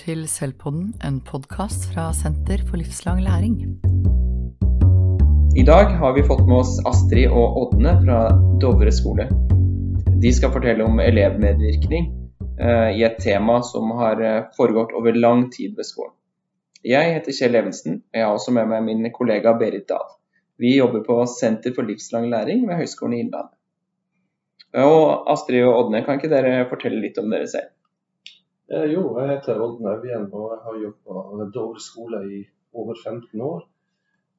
til Selvpodden, en podkast fra Senter for livslang læring. I dag har vi fått med oss Astrid og Ådne fra Dovre skole. De skal fortelle om elevmedvirkning eh, i et tema som har eh, foregått over lang tid ved skolen. Jeg heter Kjell Evensen, og jeg har også med meg min kollega Berit Dahl. Vi jobber på Senter for livslang læring ved Høgskolen i Innlandet. Og Astrid og Ådne, kan ikke dere fortelle litt om dere selv? Eh, jo, jeg heter Olden Evjen og jeg har jobba ved Dovre skole i over 15 år.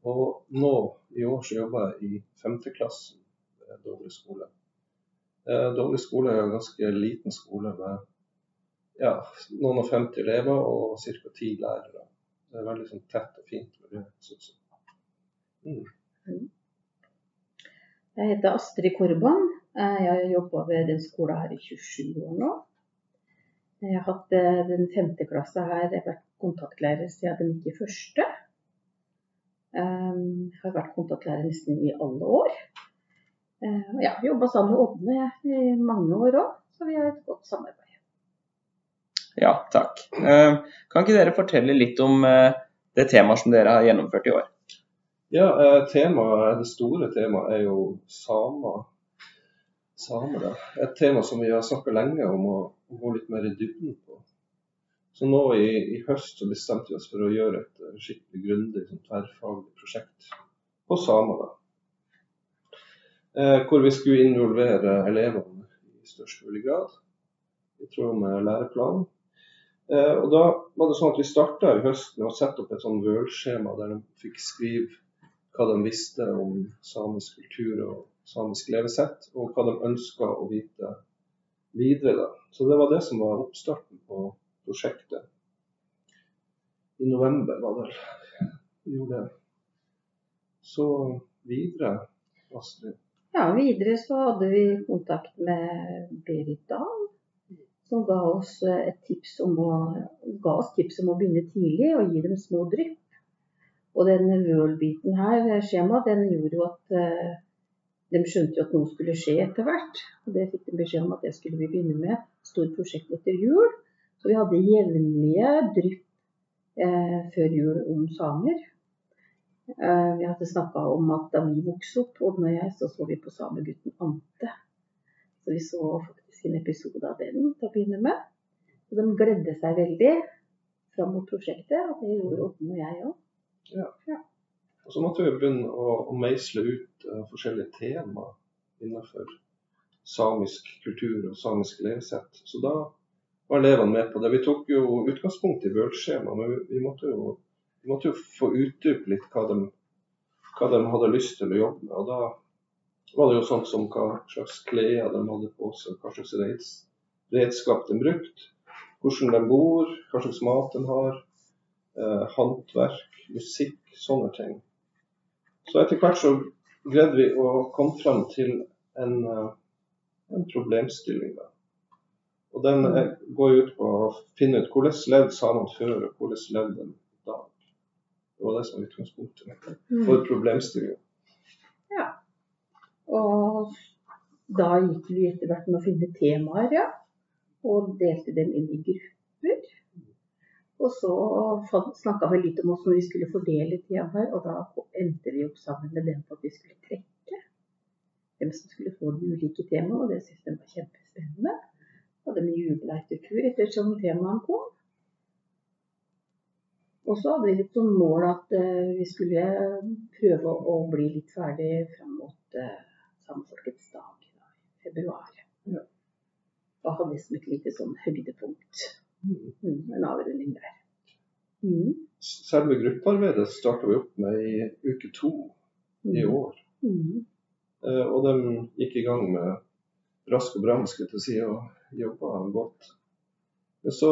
Og nå i år så jobber jeg i 5. klassen ved Dovre skole. Eh, Dovre skole er en ganske liten skole med ja, noen og 50 elever og ca. 10 lærere. Det er veldig sånn, tett og fint. Synes jeg. Mm. Jeg heter Astrid Korban. Jeg har jobba ved den skolen her i 27 år nå. Jeg har hatt eh, den femte klasse her, jeg har vært kontaktlærer siden den gikk i første. Jeg har vært kontaktlærer nesten i alle år. Eh, ja, Jobba sammen med Ådne i mange år òg, så vi har et godt samarbeid. Ja, takk. Eh, kan ikke dere fortelle litt om det temaet som dere har gjennomført i år? Ja, temaet, Det store temaet er jo samer. Samer Et tema som vi har snakka lenge om. og å gå litt mer i dybden på. Så nå i, i, høst så bestemte vi oss for å gjøre et eh, skikkelig grundig sånn, tverrfaglig prosjekt på samer. Eh, hvor vi skulle involvere elevene i størst mulig grad, i tråd med læreplanen. Eh, og da var det sånn at Vi starta i høst med å sette opp et sånn Word-skjema der de fikk skrive hva de visste om samisk kultur og samisk levesett, og hva de ønska å vite videre. Da. Så det var det som var oppstarten på prosjektet. I november var det vi gjorde det. Så videre, Astrid? Ja, videre så hadde vi kontakt med Berit Dahl. Som ga oss, tips om å, ga oss tips om å begynne tidlig og gi dem små drypp. Og den World-biten her, skjemaet, den gjorde jo at uh, de skjønte jo at noe skulle skje etter hvert. og Det fikk de beskjed om at det skulle vi begynne med. Stort prosjekt etter jul. Så vi hadde jevnlige drypp eh, før jul om samer. Eh, vi hadde snakka om at da vi vokste opp, Odne og jeg, så så vi på samegutten Ante. Så vi så faktisk en episode av den til å begynne med. Og de gledde seg veldig fram mot prosjektet, og det gjorde Odne og jeg òg. Ja. ja. Og så måtte vi begynne å, å meisle ut uh, forskjellige temaer innenfor samisk kultur og samisk levesett. Så da var elevene med på det. Vi tok jo utgangspunkt i Bøhl-skjemaet, men vi, vi, måtte jo, vi, måtte jo, få utdype litt hva de, hva de, hadde lyst til å jobbe med. Og da var det jo sånt som hva slags klær de hadde på seg, hva slags redskap de brukte, hvordan de bor, hva slags mat de har, eh, håndverk, musikk, sånne ting. Så etter hvert så greide vi å komme fram til en, eh, en problemstilling. Da. Og den mm. går ut på å finne ut hvordan levde samene før, og hvordan levde de i dag. Det var det som var utgangspunktet mm. for problemstillingen. Ja. Og da gikk vi etter hvert med å finne temaer, ja. Og delte dem inn i grupper. Og så snakka vi litt om hvordan vi skulle fordele tida her, og da endte vi opp sammen med dem på at vi skulle trekke hvem som skulle få de ulike temaene, og det syntes de var kjempespennende. Og de jubla etter tur ettersom temaene kom. Og så hadde vi litt som mål at uh, vi skulle prøve å bli litt ferdig fram mot uh, Samefolkets dag i februar. Da hadde som et lite sånn høydepunkt. Mm, en avrunding der. Mm. Selve gruppearbeidet starta vi opp med i uke to mm. i år. Mm. Eh, og de gikk i gang med rask og bram, skulle jeg si, og jobba godt. Men så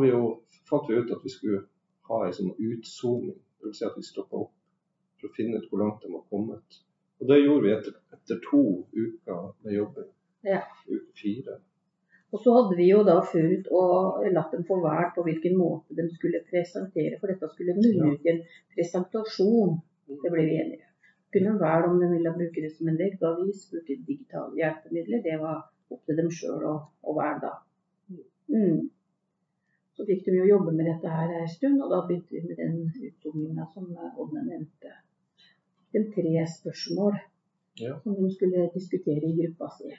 vi jo, fant vi ut at vi skulle ha en sånn utzooming. Dvs. Si at vi stoppa opp for å finne ut hvor langt de var kommet. Og det gjorde vi etter, etter to uker med jobbing. Ja. Uke fire. Og så hadde vi jo da fulgt og dem få valgt på hvilken måte de skulle presentere, for dette skulle munne ut i en presentasjon. Det ble vi enige om. Kunne velge om de ville bruke det som en veggavis, bruke digitale hjelpemidler. Det var opp til dem sjøl å, å velge da. Mm. Så fikk de jo jobbe med dette her en stund, og da begynte vi med den utzoomingen som Odne nevnte. De tre spørsmål Ja. som de skulle diskutere i gruppa si.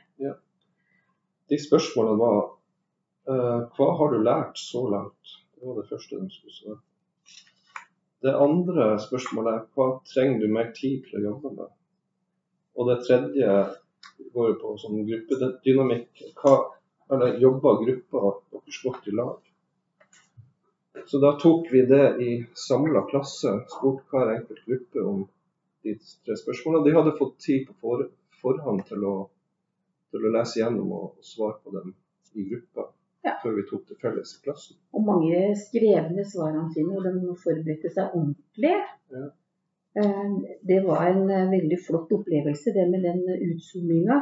De spørsmålene var uh, Hva har du lært så langt? Det var det første de skulle svare. Det andre spørsmålet er hva trenger du mer tid til å jobbe med? Og det tredje går jo på sånn gruppedynamikk. Hva, eller jobber gruppa deres godt i lag? Så da tok vi det i samla klasse, spurte hver enkelt gruppe om de tre spørsmålene. De hadde fått tid på for, forhånd til å, til å lese gjennom og, og svare på dem i gruppa Ja. før vi tok det felles i klassen. Og mange skrevne svarene sine, og de forberedte seg ordentlig. Ja. Eh, Det var en eh, veldig flott opplevelse, det med den utzoominga.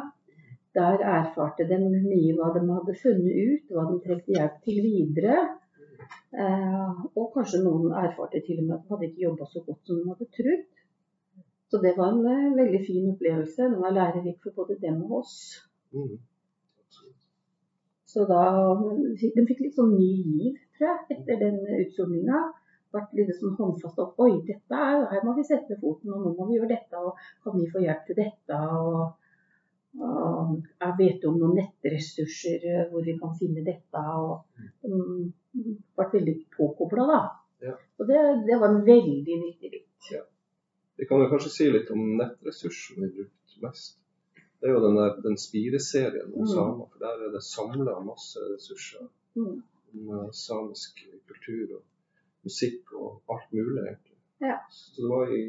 Der erfarte de mye hva de hadde funnet ut, hva de trengte hjelp til videre. Eh, Og kanskje noen erfarte til og med at de hadde ikke jobba så godt som de hadde trodd. Så det var en veldig fin opplevelse. Den var lærerik for både dem og oss. Mm. Så da de fikk litt sånn ny giv, tror jeg, etter den utzoominga. Ble litt sånn håndfast opp. Oi, dette er, her må vi sette foten, og nå må vi gjøre dette. Og kan vi få hjelp til dette? Og, og jeg vet om noen nettressurser eh, hvor vi kan finne dette. Og um, ble veldig påkobla, da. Ja. Og det, det var en veldig nyttig bit. Vi kan jo kanskje si litt om nettressursen vi brukte mest. Det er jo den, der, den Spire-serien om Mm. samer, for der er det samla masse ressurser Mm. om eh, samisk kultur og musikk og alt mulig, egentlig. Ja. Så det var i,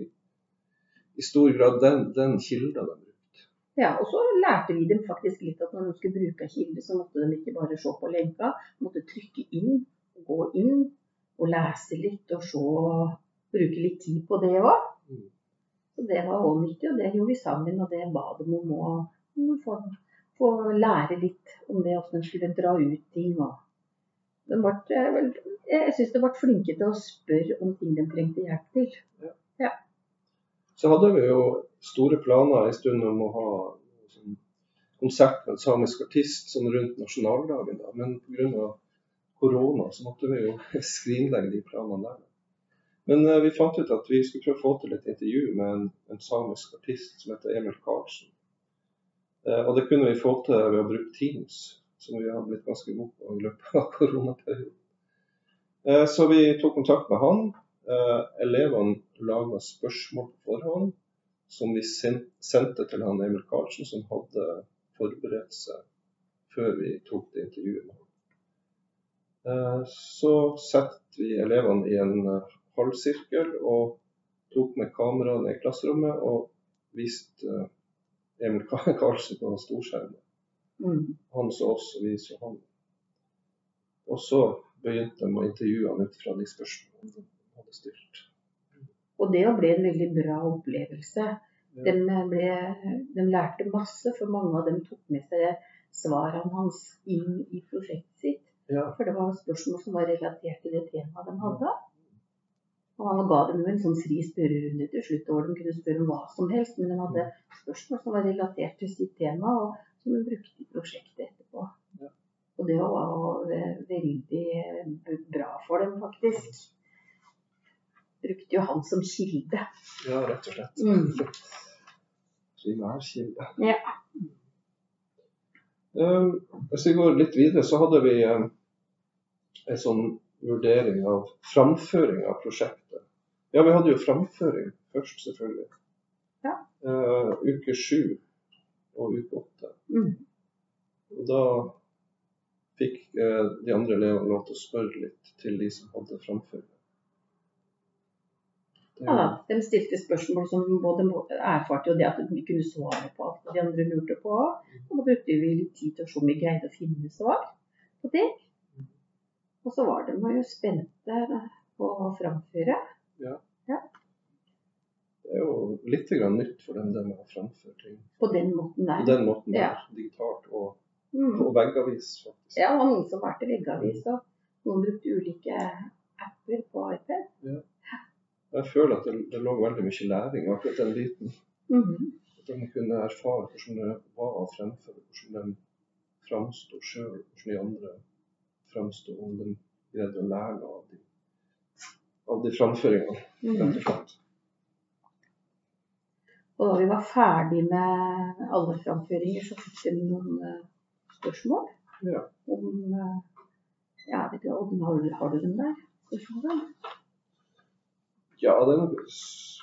i stor grad den, den kilda de brukte. Ja, og så lærte vi dem faktisk litt at når de skulle bruke kilde, så måtte de ikke bare se på lenka, de måtte trykke inn, gå inn og lese litt og se, bruke litt tid på det òg. Så det var òg nyttig, og det gjorde vi sammen, og det ba dem om å få, få lære litt om det, hvordan de skulle dra ut ting. Og ble, eh, jeg syns de ble flinke til å spørre om ting de trengte hjelp til. Så hadde vi jo store planer en stund om å ha sånn konsert med en samisk artist sånn rundt nasjonaldagen, da. men pga. korona så måtte vi jo skrinlegge de planene der. Men uh, vi fant ut at vi skulle prøve å få til et intervju med en, en samisk artist som heter Emil Karlsen. Uh, og det kunne vi få til ved å bruke Teams, som vi har blitt ganske gode på i løpet av koronaperioden. Uh, så vi tok kontakt med han. Elevene laga spørsmål på forhånd som vi sendte til han Emil Karlsen, som hadde forberedt seg før vi tok det intervjuet med. Eh, Så setter vi elevene i en halvsirkel og tok med kameraene i klasserommet og viste eh, Emil Ka- Karlsen på storskjermen. Mm. Han så oss, og vi så han. Og så begynte de å intervjue han ut fra de spørsmålene de hadde stilt. Og det ble en veldig bra opplevelse. De, ble, de lærte masse, for mange av dem tok med seg svarene hans inn i prosjektet sitt. Ja. For det var spørsmål som var relatert til det temaet de hadde. Og han ga dem jo en sånn fri spørrerunde til slutt, hvor de kunne spørre om hva som helst. Men de hadde spørsmål som var relatert til sitt tema, og som de brukte i prosjektet etterpå. Ja. Og det var eh, veldig eh, bra for dem, faktisk. Brukte jo han som kilde. ja, rett og slett. Mm. Primærkilde. Ja. Um, hvis vi går litt videre, så hadde vi um, en sånn vurdering av framføring av prosjektet. Ja, vi hadde jo framføring først, selvfølgelig. Ja. Uh, uke sju og uke åtte. Mm. Og da fikk uh, de andre elevene lov til å spørre litt til de som hadde framføring. Ja, Ja, de stilte spørsmål som både erfarte jo det at de kunne svare på alt de andre lurte på. Og da brukte vi litt tid til å se om vi greide å finne svar på det. Og så var de jo spente på å framføre. Det er jo litt grann nytt for dem, det med å framføre ting På den måten der. på den måten der, Ja. digitalt og, Mm. og veggavis, faktisk. Ja, og noen som valgte veggavis, og noen brukte ulike apper på iPad. Jeg føler at det, det lå veldig mye læring akkurat den biten. Mhm. At de kunne erfare hvordan det var å fremføre, hvordan de framsto sjøl, hvordan de andre framsto, om de greide å lære noe av de, av de framføringene. Mm. rett og slett. Og da vi var ferdig med alle framføringer, så fikk vi noen eh, spørsmål Ja. om eh, Ja, vet ikke, Odden, har, har du dem der? Spørsmålene? Ja, de s-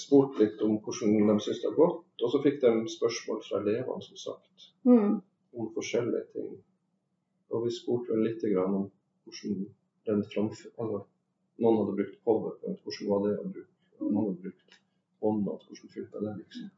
spurte litt om hvordan de syntes det har gått. Og så fikk de spørsmål fra elevene, som sagt, Mm. om forskjellige ting. Og vi spurte vel litt grann om hvordan den framføringen Altså, noen hadde brukt powerpoint, hvordan var det å bruke? Noen hadde brukt OneNote, hvordan funka det? liksom?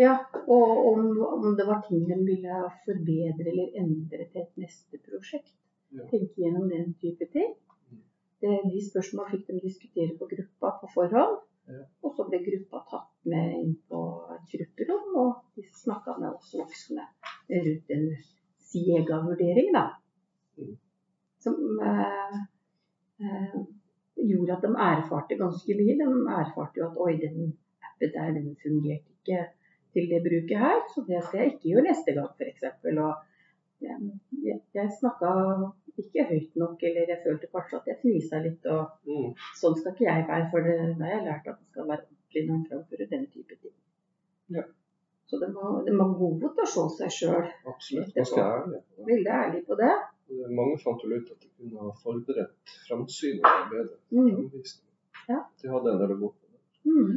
Ja, og om, om det var ting de ville forbedre eller endre til et neste prosjekt. Ja. Tenke gjennom den type ting. Mm. Det, de spørsmål fikk de diskutere på gruppa på forhånd. Ja. Og så ble gruppa tatt med inn på et grupperom, og de snakka med oss voksne rundt en SIEGA-vurdering, da. Mm. Som eh, eh, gjorde at de erfarte ganske mye. De erfarte jo at oi, den appen der, den fungerte ikke til det bruket her, så det skal jeg ikke gjøre neste gang, f.eks. Og jeg, jeg, snakka ikke høyt nok, eller jeg følte kanskje at jeg fnisa litt. og Mm. Sånn skal ikke jeg være, for det, da har jeg lært at det skal være ordentlig når man framfører den type ting. Ja. Så det må, det må gode til å se seg sjøl. Absolutt. Ganske ærlig. på det. Veldig ærlig på det. Mange fant vel ut at de kunne ha forberedt framsynet bedre. Mm. Ja. De hadde en del å gå på. Mm.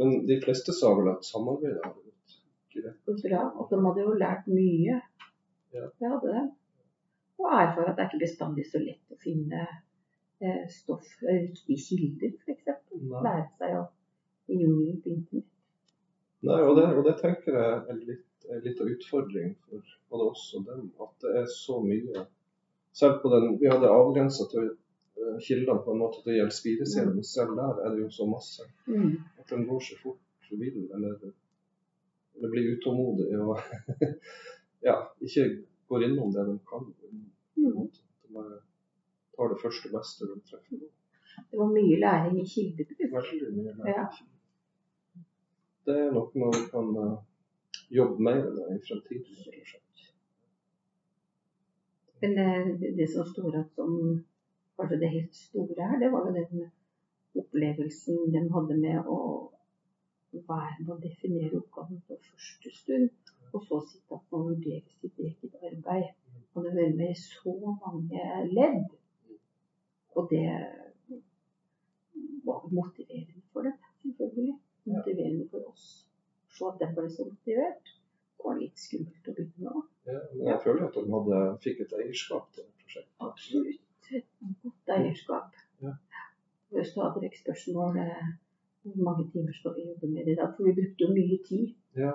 Men de fleste sa vel at samarbeidet hadde gått greit. Bra. Og de hadde jo lært mye. Ja. Det hadde de. Og erfare at det er ikke bestandig så lett å finne eh, stoff, eh, riktige kilder, f.eks. Lære seg å jungelen på internett. Nei, og det, og det tenker jeg er litt, er litt av utfordring for både oss og dem. At det er så mye. Selv på den, Vi hadde avgrensa til eh, kildene på en måte til å gjelde spireserien, men selv der er det jo så masse Mm. at den går så fort du vil, eller, eller blir utålmodig og ja, ikke går innom det de kan. Mm. De tar det første beste de treffer. Det var mye læring i kildebruk. Veldig mye Ja. Det er noe man kan eh, jobbe med i fremtiden. prosjekt. Men det, det, som står igjen som kanskje det helt store her, det var jo den opplevelsen de hadde med å være med å definere oppgaven fra første stund, og så sitte at man vurdere sitt eget arbeid. Og det hører med i så mange ledd. Og det var motiverende for dem, selvfølgelig. Motiverende for oss. Se at de ble så motivert. Det var litt skummelt å begynne med. Ja, men jeg føler at de hadde, fikk et eierskap til det prosjektet. Absolutt. Et godt eierskap. Ja. Hvis du hadde et spørsmål eh, hvor mange timer skal vi jobbe med det i dag? For vi brukte jo mye tid. Ja,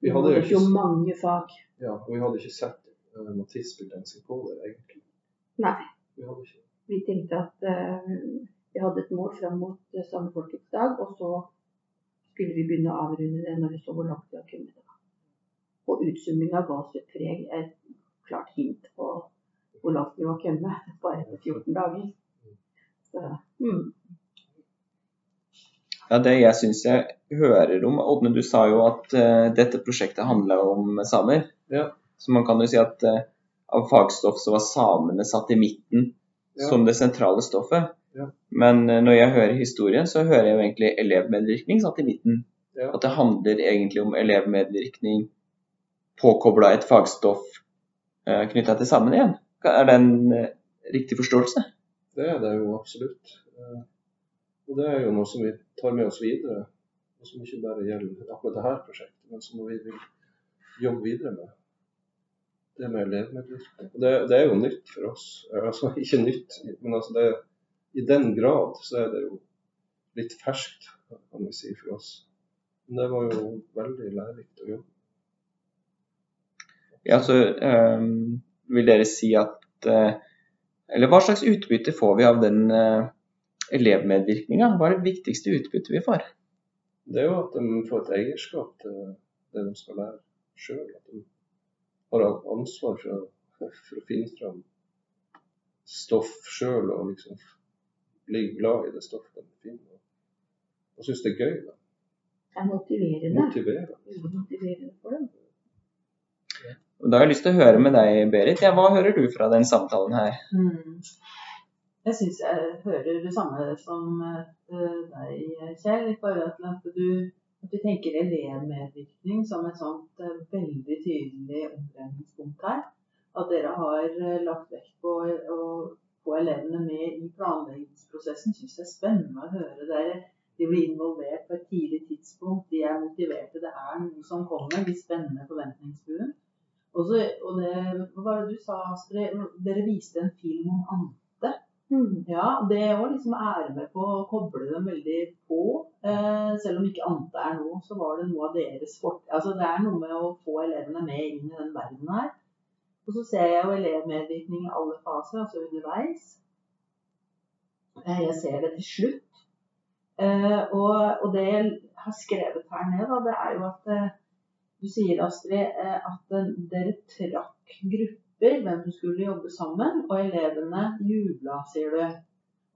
Vi vi hadde jo jo mange fag. ja, og vi hadde ikke sett uh, noen tidsbegrensning på det, egentlig. Nei. Vi hadde ikke. Vi tenkte at uh, vi hadde et mål fram mot uh, Samefolkets dag, og så skulle vi begynne å avrunde det når vi så hvor langt vi har kommet. da. Og utsumminga ga oss et preg, et klart hint på hvor langt vi var kommet, bare etter 14 dager. Så, mm. Ja, Det jeg syns jeg hører om Ådne, du sa jo at uh, dette prosjektet handla om samer. Ja. Så man kan jo si at uh, av fagstoff så var samene satt i midten Ja. som det sentrale stoffet. Ja. Men eh, når jeg hører historien, så hører jeg jo egentlig elevmedvirkning satt i midten. Ja. At det handler egentlig om elevmedvirkning påkobla et fagstoff uh, knytta til sammen igjen. Er det en eh, riktig forståelse? Det er det jo absolutt. Eh, Og det er jo noe som vi tar med oss videre, og som ikke bare gjelder akkurat dette prosjektet, men som vi vil jobbe videre med. Det med elevmedvirkning. Det, det er jo nytt for oss. Eh, Altså ikke nytt, men altså det, i den grad så er det jo litt ferskt, kan vi si, for oss. Men det var jo veldig lærerikt å jobbe. Ja, så um, vil dere si at uh, Eller hva slags utbytte får vi av den uh, elevmedvirkninga? Hva er det viktigste utbyttet vi får? Det er jo at de får et eierskap til det de skal lære sjøl. At de har ansvar for å, for å finne fram stoff sjøl og liksom bli glad i det stoffet de finner. Og synes det er gøy. Da. Det er motiverende. Motiverende. Motiverende for dem. Og Da har jeg lyst til å høre med deg, Berit. Ja, hva hører du fra den samtalen her? Mm. Jeg syns jeg hører det samme som eh, deg, Kjell, i forhold til at du, at du tenker elevmedvirkning som et sånt eh, veldig tydelig omdreiningspunkt her. At dere har eh, lagt vekt på å få elevene med i planleggingsprosessen, syns jeg er spennende å høre. Dere. De blir involvert på et tidlig tidspunkt, de er motiverte, det er noe som kommer. De spennende forventningsbuen. Og, så, og det, hva var det du sa, Astrid? Dere viste en film om Ante. Mm. Ja, det var liksom ære med på å koble dem veldig på. Eh, selv om ikke Ante er noe, så var det noe av deres fort... Altså det er noe med å få elevene med inn i den verden her. Og så ser jeg jo elevmedvirkning i alle faser, altså underveis. Eh, jeg ser det til slutt. Eh, og, og det jeg har skrevet her ned, det er jo at eh, du sier, Astrid, at dere trakk grupper, hvem som skulle jobbe sammen, og elevene jubla, sier du.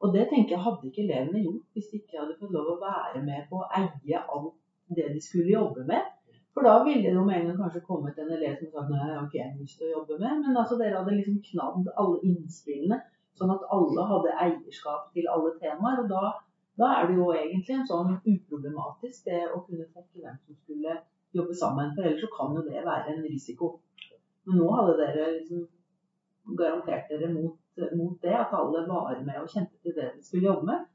Og det tenker jeg hadde ikke elevene gjort hvis de ikke hadde fått lov å være med på å eie alt det de skulle jobbe med. For da ville det jo med en gang kanskje kommet en elev som sa nei, jeg har ikke jeg lyst til å jobbe med. Men altså dere hadde liksom knadd alle innspillene, sånn at alle hadde eierskap til alle temaer. Og da, da er det jo egentlig en sånn uproblematisk det å kunne trekke hvem som skulle jobbe sammen. For ellers så kan jo det være en risiko. Men nå hadde dere liksom garantert dere mot, mot det, at alle var med og kjente til det de skulle jobbe med.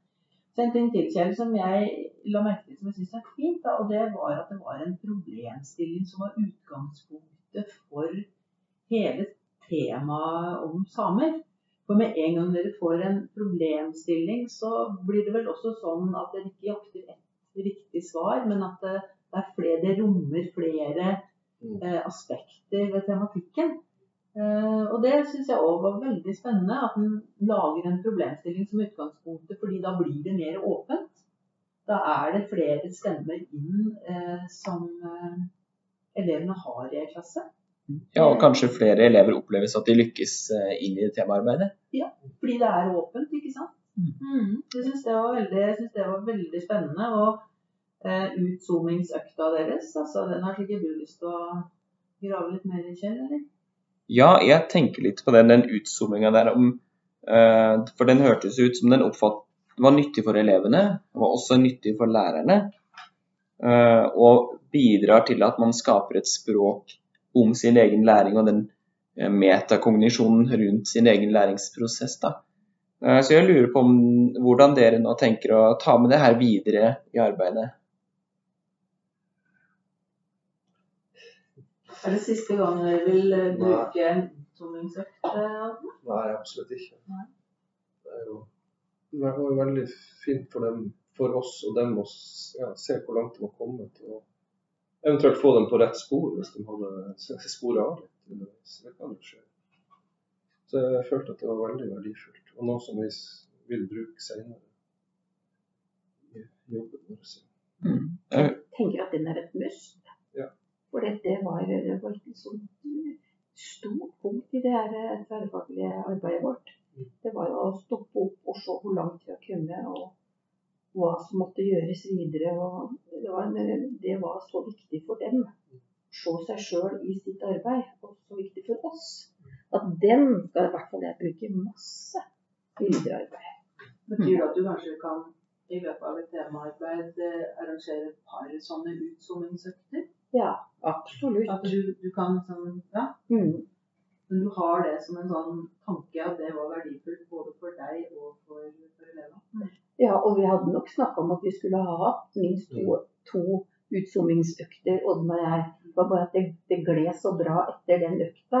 Så en ting til, Kjell, som jeg la merke som jeg syns er fint, da, og det var at det var en problemstilling som var utgangspunktet for hele temaet om samer. For med en gang dere får en problemstilling, så blir det vel også sånn at dere ikke jakter ett riktig svar, men at det, det er flere, det rommer flere eh, aspekter ved tematikken. Uh, og det syns jeg òg var veldig spennende, at en lager en problemstilling som utgangspunktet, fordi da blir det mer åpent. Da er det flere stemmer inn eh, som eh, elevene har i en klasse. Ja, og kanskje flere elever oppleves at de lykkes eh, inn i temaarbeidet? Ja, Fordi det er åpent, ikke sant. Mm. Mm. Jeg syns det, det var veldig spennende. Og eh, utzoomingsøkta deres, altså den har sikkert du lyst til å grave litt mer i, Kjell? eller? Ja, jeg tenker litt på den, den utzoominga der om eh, For den hørtes ut som den oppfatt, var nyttig for elevene, og var også nyttig for lærerne. eh, og bidrar til at man skaper et språk om sin egen læring og den eh, metakognisjonen rundt sin egen læringsprosess. Da. Eh, så jeg lurer på om, hvordan dere nå tenker å ta med det her videre i arbeidet. Er det siste gang dere vil bruke en utzoomingsøkt? eh, Nei, absolutt ikke. Nei. Det er jo det var jo veldig fint for, dem, for oss og dem å ja, se hvor langt de har kommet. Og eventuelt få dem på rett spor hvis de hadde sporet av litt. Det kan jo skje. Så jeg følte at det var veldig verdifullt, og noe som vi vil bruke senere i jobben vår. Mm. Jeg tenker at den er et must. Ja. For det, det, var, det var et sånt stort punkt i det tverrfaglige arbeidet vårt. Det var jo å stoppe opp og se hvor langt vi har kommet, og hva som måtte gjøres videre. Og det, var, det var så viktig for dem. Se seg sjøl i sitt arbeid, og så viktig for oss. At den skal i hvert fall jeg bruke masse i videre arbeid. Betyr det at du kanskje kan i løpet av et temaarbeid eh, arrangere et par sånne utsoningsøkter? Ja, absolutt. At du, du kan sånn, ja, Mm. Men du har det som en sånn tanke at det var verdifullt både for deg og for, for elevene? Ja, og vi hadde nok snakka om at vi skulle ha hatt minst to, to utzoomingsøkter, Oddmar og jeg. Det var bare at det, det gled så bra etter den økta.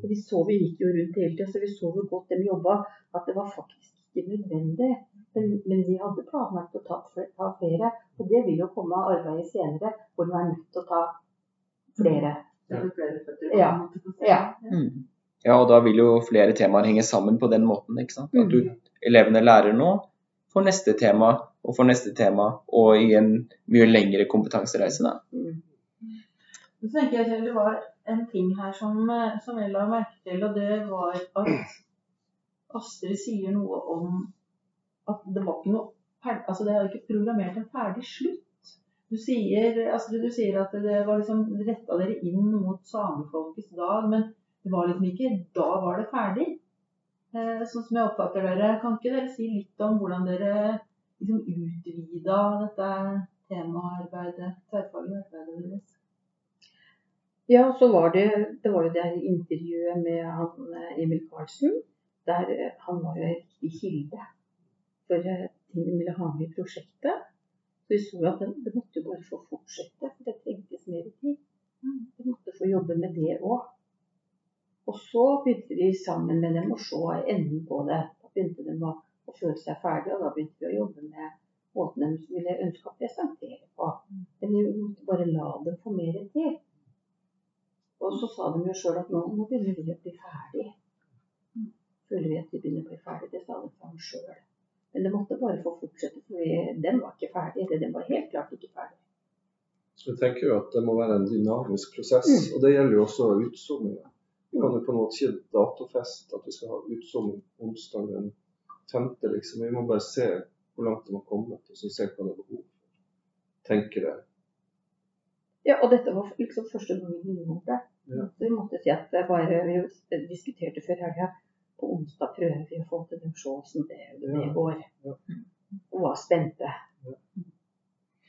Og Vi så vi gikk jo rundt hele tida, så vi så hvor godt de jobba, at det var faktisk ikke nødvendig. Men, men vi hadde planlagt å ta, ta flere, og det vil jo komme av arbeidet senere, hvor man er nødt til å ta flere. Så det flere føtter Ja. Ja. Mm. Ja, og da vil jo flere temaer henge sammen på den måten. ikke sant? At du, elevene lærer nå for neste tema og for neste tema, og i en mye lengre kompetansereise. da. Mm. Så tenker jeg selv det var en ting her som, eh, som jeg la merke til, og det var at Astrid sier noe om at det var ikke noe ferdig, altså det er ikke programmert en ferdig slutt. Du sier, Astrid, du sier at det var liksom retta dere inn mot samefolkets dag, men det var liksom ikke Da var det ferdig. Eh, sånn som jeg oppfatter dere. Kan ikke dere si litt om hvordan dere liksom utvida dette temaarbeidet, arbeidet deres? Ja, så var det, det var jo det intervjuet med han eh, Emil Karlsen. Der eh, han var jo en kilde for ting de ville ha med i prosjektet. Så vi så at det, det måtte jo bare få fortsette, for det trengtes mer tid. Vi måtte få jobbe med det òg. Og så begynte vi sammen med dem å se enden på det. Da begynte de å, å føle seg ferdige, og da begynte vi å jobbe med måten de ville ønske å presentere på. Men vi måtte bare la dem få mer tid. Og så sa de jo sjøl at nå, nå begynner vi å bli ferdig. Føler vi at vi begynner å bli ferdig, det sa de sjøl. Men det måtte bare få fortsette, for den var ikke ferdig. eller Den var helt klart ikke ferdig. Jeg tenker jo at det må være en dynamisk prosess, og det gjelder jo også utzoomingen. Vi kan jo på en måte ikke datofeste at vi skal ha utzooming onsdag den femte, liksom. Vi må bare se hvor langt de har kommet, og så se hva det er behov for. Tenker jeg. Ja, og dette var liksom første gang vi begynte. Ja. Så vi måtte si at det bare, vi diskuterte før helga. På onsdag prøver vi å få til den showsen det, det Ja. går. Ja. Og var spente. Ja.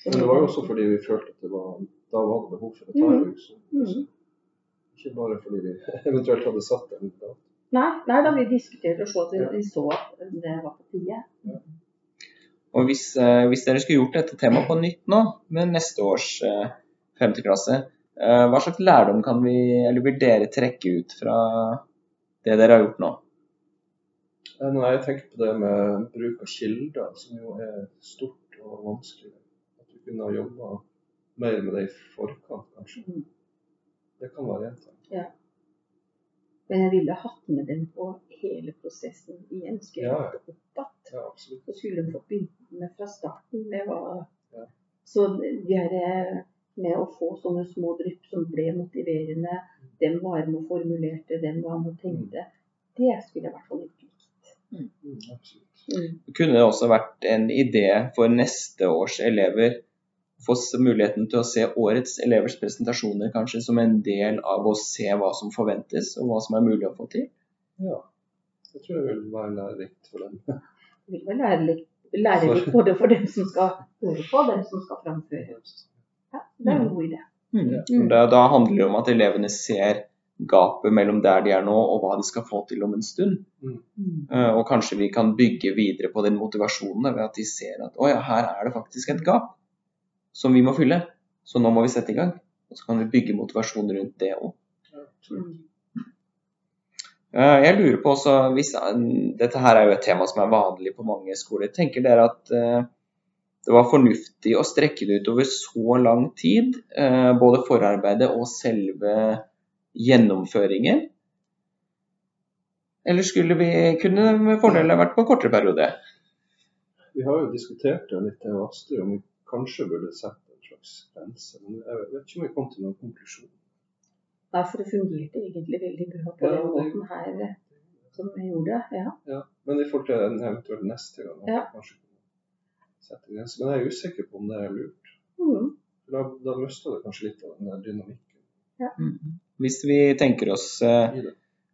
Men det var jo også fordi vi følte at det var, da var det behov for å ta en utzooming. Mhm. Ikke bare fordi vi eventuelt hadde satt en dato. Nei, nei, da vi diskuterte og så at vi, Ja. vi så at det var på tide. Og hvis, eh, hvis dere skulle gjort dette temaet på nytt nå, med neste års eh, femte klasse, eh, hva slags lærdom kan vi, eller vil dere trekke ut fra det dere har gjort nå? Eh, Når jeg tenker på det med bruk av kilder, som jo er stort og vanskelig, at vi kunne ha jobba mer med det i forkant, kanskje. Mm. Det kan være en ting. Men jeg ville hatt med dem på hele prosessen igjen. Skulle jeg Ja, ja. hatt det opp igjen. Ja, absolutt. og skulle fått begynt med fra starten. Det var Ja. Så de her eh, med å få sånne små drypp som ble motiverende, dem var med og formulerte, dem var med og tenkte, det skulle jeg i hvert fall likt. Mm. Mm. Kunne det også vært en idé for neste års elever å få muligheten til å se årets elevers presentasjoner kanskje som en del av å se hva som forventes, og hva som er mulig å få til? Ja. Jeg tror det vil være lærerikt for dem. Det vil være lærerikt, lærerikt både for dem som skal høre på, og dem som skal framføre. Ja, det er en god idé. Mm. Da, da handler det om at elevene ser gapet mellom der de er nå og hva de skal få til om en stund. Mm. Uh, Og kanskje vi kan bygge videre på den motivasjonen ved at de ser at å ja, her er det faktisk et gap som vi må fylle. Så nå må vi sette i gang. Og så kan vi bygge motivasjon rundt det òg. Mm. Jeg lurer på også, hvis, Dette her er jo et tema som er vanlig på mange skoler. Tenker dere at eh, det var fornuftig å strekke det ut over så lang tid? eh, Både forarbeidet og selve gjennomføringen? Eller skulle vi kunne med fordel ha vært på en kortere periode? Vi har jo diskutert det litt, med Astrid, om vi kanskje burde sette en slags grense. Men jeg vet ikke om vi kom til noen konklusjon. Nei, for det fungerte egentlig veldig bra på Ja, den måten her eh, som vi gjorde. Ja. Ja, men i forhold til en eventuell neste gang, Ja. kanskje kunne sette en grense. Men jeg er usikker på om det er lurt. Mm. Da, da mister det kanskje litt av den dynamikken Hvis vi tenker oss eh,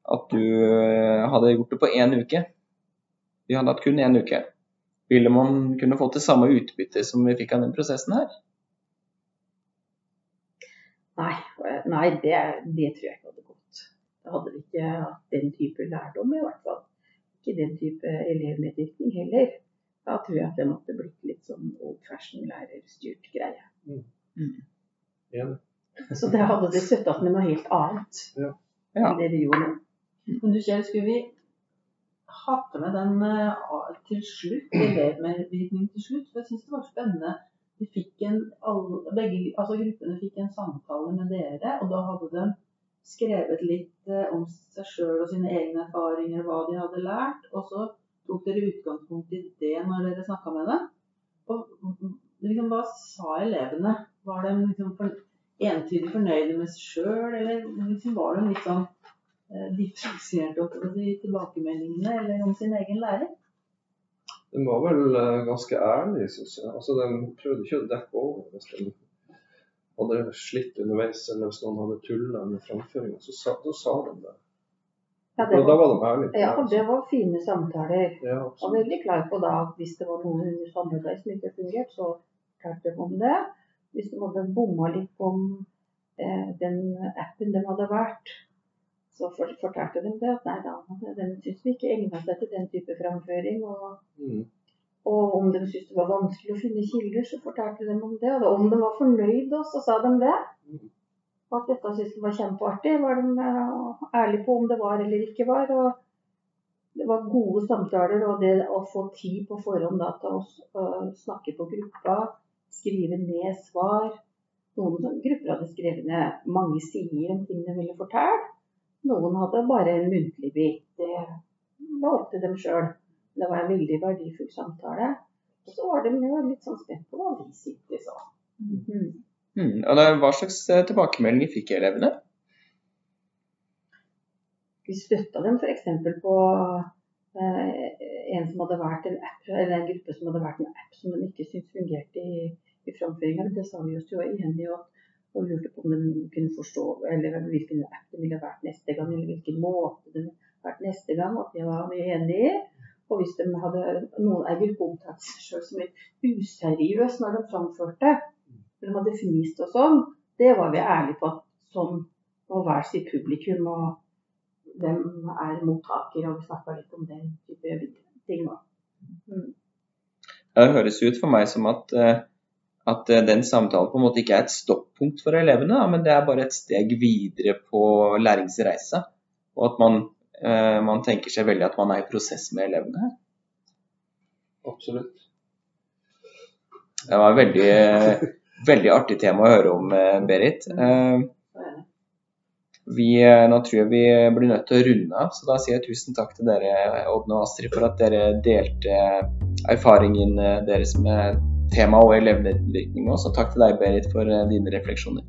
at du eh, hadde gjort det på én uke, vi hadde hatt kun én uke, ville man kunne fått det samme utbyttet som vi fikk av den prosessen her? Nei, eh, nei det, det tror jeg ikke hadde gått. Da hadde vi ikke hatt den type lærdom, i hvert fall. Ikke den type elevmedvirkning heller. Da tror jeg at det måtte blitt litt sånn old fashion lærerstyrt greie. Enig. Så det hadde de det støttet med noe helt annet Ja. Ja. enn det de gjorde nå. Men du Kjell, skulle vi hatt med den eh, til slutt, elevmedvirkning til slutt? For jeg syns det var spennende. De fikk en, alle, begge altså gruppene fikk en samtale med dere, og da hadde de skrevet litt eh, om seg sjøl og sine egne erfaringer, hva de hadde lært. Og så tok dere utgangspunkt i det når dere snakka med dem. Og liksom, hva sa elevene? Var de liksom entydig fornøyde med seg sjøl, eller liksom var de litt sånn eh, differensierte på de tilbakemeldingene eller om sin egen lærer? De var vel eh, ganske ærlig, syns jeg. Altså, de prøvde ikke å dekke over hvis de hadde slitt underveis, eller hvis noen hadde tulla med framføringa. Så sa, da sa de det. Ja, det Og da var, var de ærlige. ja, og det var fine samtaler. Ja, Jeg var veldig klar på da at hvis det var noe under samarbeid som ikke fungerte, så klarte de om det. Hvis de hadde bomma litt på eh, den appen de hadde vært, så for, fortalte de det. At nei da, den syntes vi ikke egna seg til den type framføring. Og, Mm. og om de syntes det var vanskelig å finne kilder, så fortalte de om det. Og om de var fornøyd, så sa de det. Mm. Og at dette syntes de var kjempeartig, var de eh, ærlige på om det var eller ikke var. og det var gode samtaler, og det å få tid på forhånd da, til å øh, snakke på gruppa, skrive ned svar. Noen grupper hadde skrevet ned mange sider om ting de ville fortelle. Noen hadde bare en muntlig bit. Det var opp til dem sjøl. Det var en veldig verdifull samtale. Og så var de jo litt sånn spent på hva vi sitter sa. Mm. Hmm. Og hva slags eh, tilbakemeldinger fikk elevene? Vi støtta dem f.eks. på en som hadde vært en app, eller en gruppe som hadde vært en app som den ikke syntes fungerte i, i framføringa. Det sa vi oss jo enige i. og, og lurte på om de kunne forstå eller hvilken app det ville vært neste gang, eller hvilken måte det ville vært neste gang. At det var vi enige i. Og hvis de hadde noen ei gruppe omtalt seg sjøl som litt useriøs når de framførte, for de hadde fnist og sånn, det var vi ærlige på at sånn må være sitt publikum. og hvem er mottaker, og vi snakka litt om den type ting. òg. Mm. Ja, Det høres ut for meg som at, eh, at eh, den samtalen på en måte ikke er et stoppunkt for elevene, da, men det er bare et steg videre på læringsreisa. Og at man, eh, man tenker seg veldig at man er i prosess med elevene. Absolutt. Det var et veldig, veldig artig tema å høre om, Berit. Berit. Eh, Så er det. Vi, nå tror jeg vi blir nødt til å runde av, så da sier jeg tusen takk til dere, Odne og Astrid, for at dere delte erfaringen eh, deres med tema og elevmedvirkning med oss. Og takk til deg, Berit, for eh, dine refleksjoner.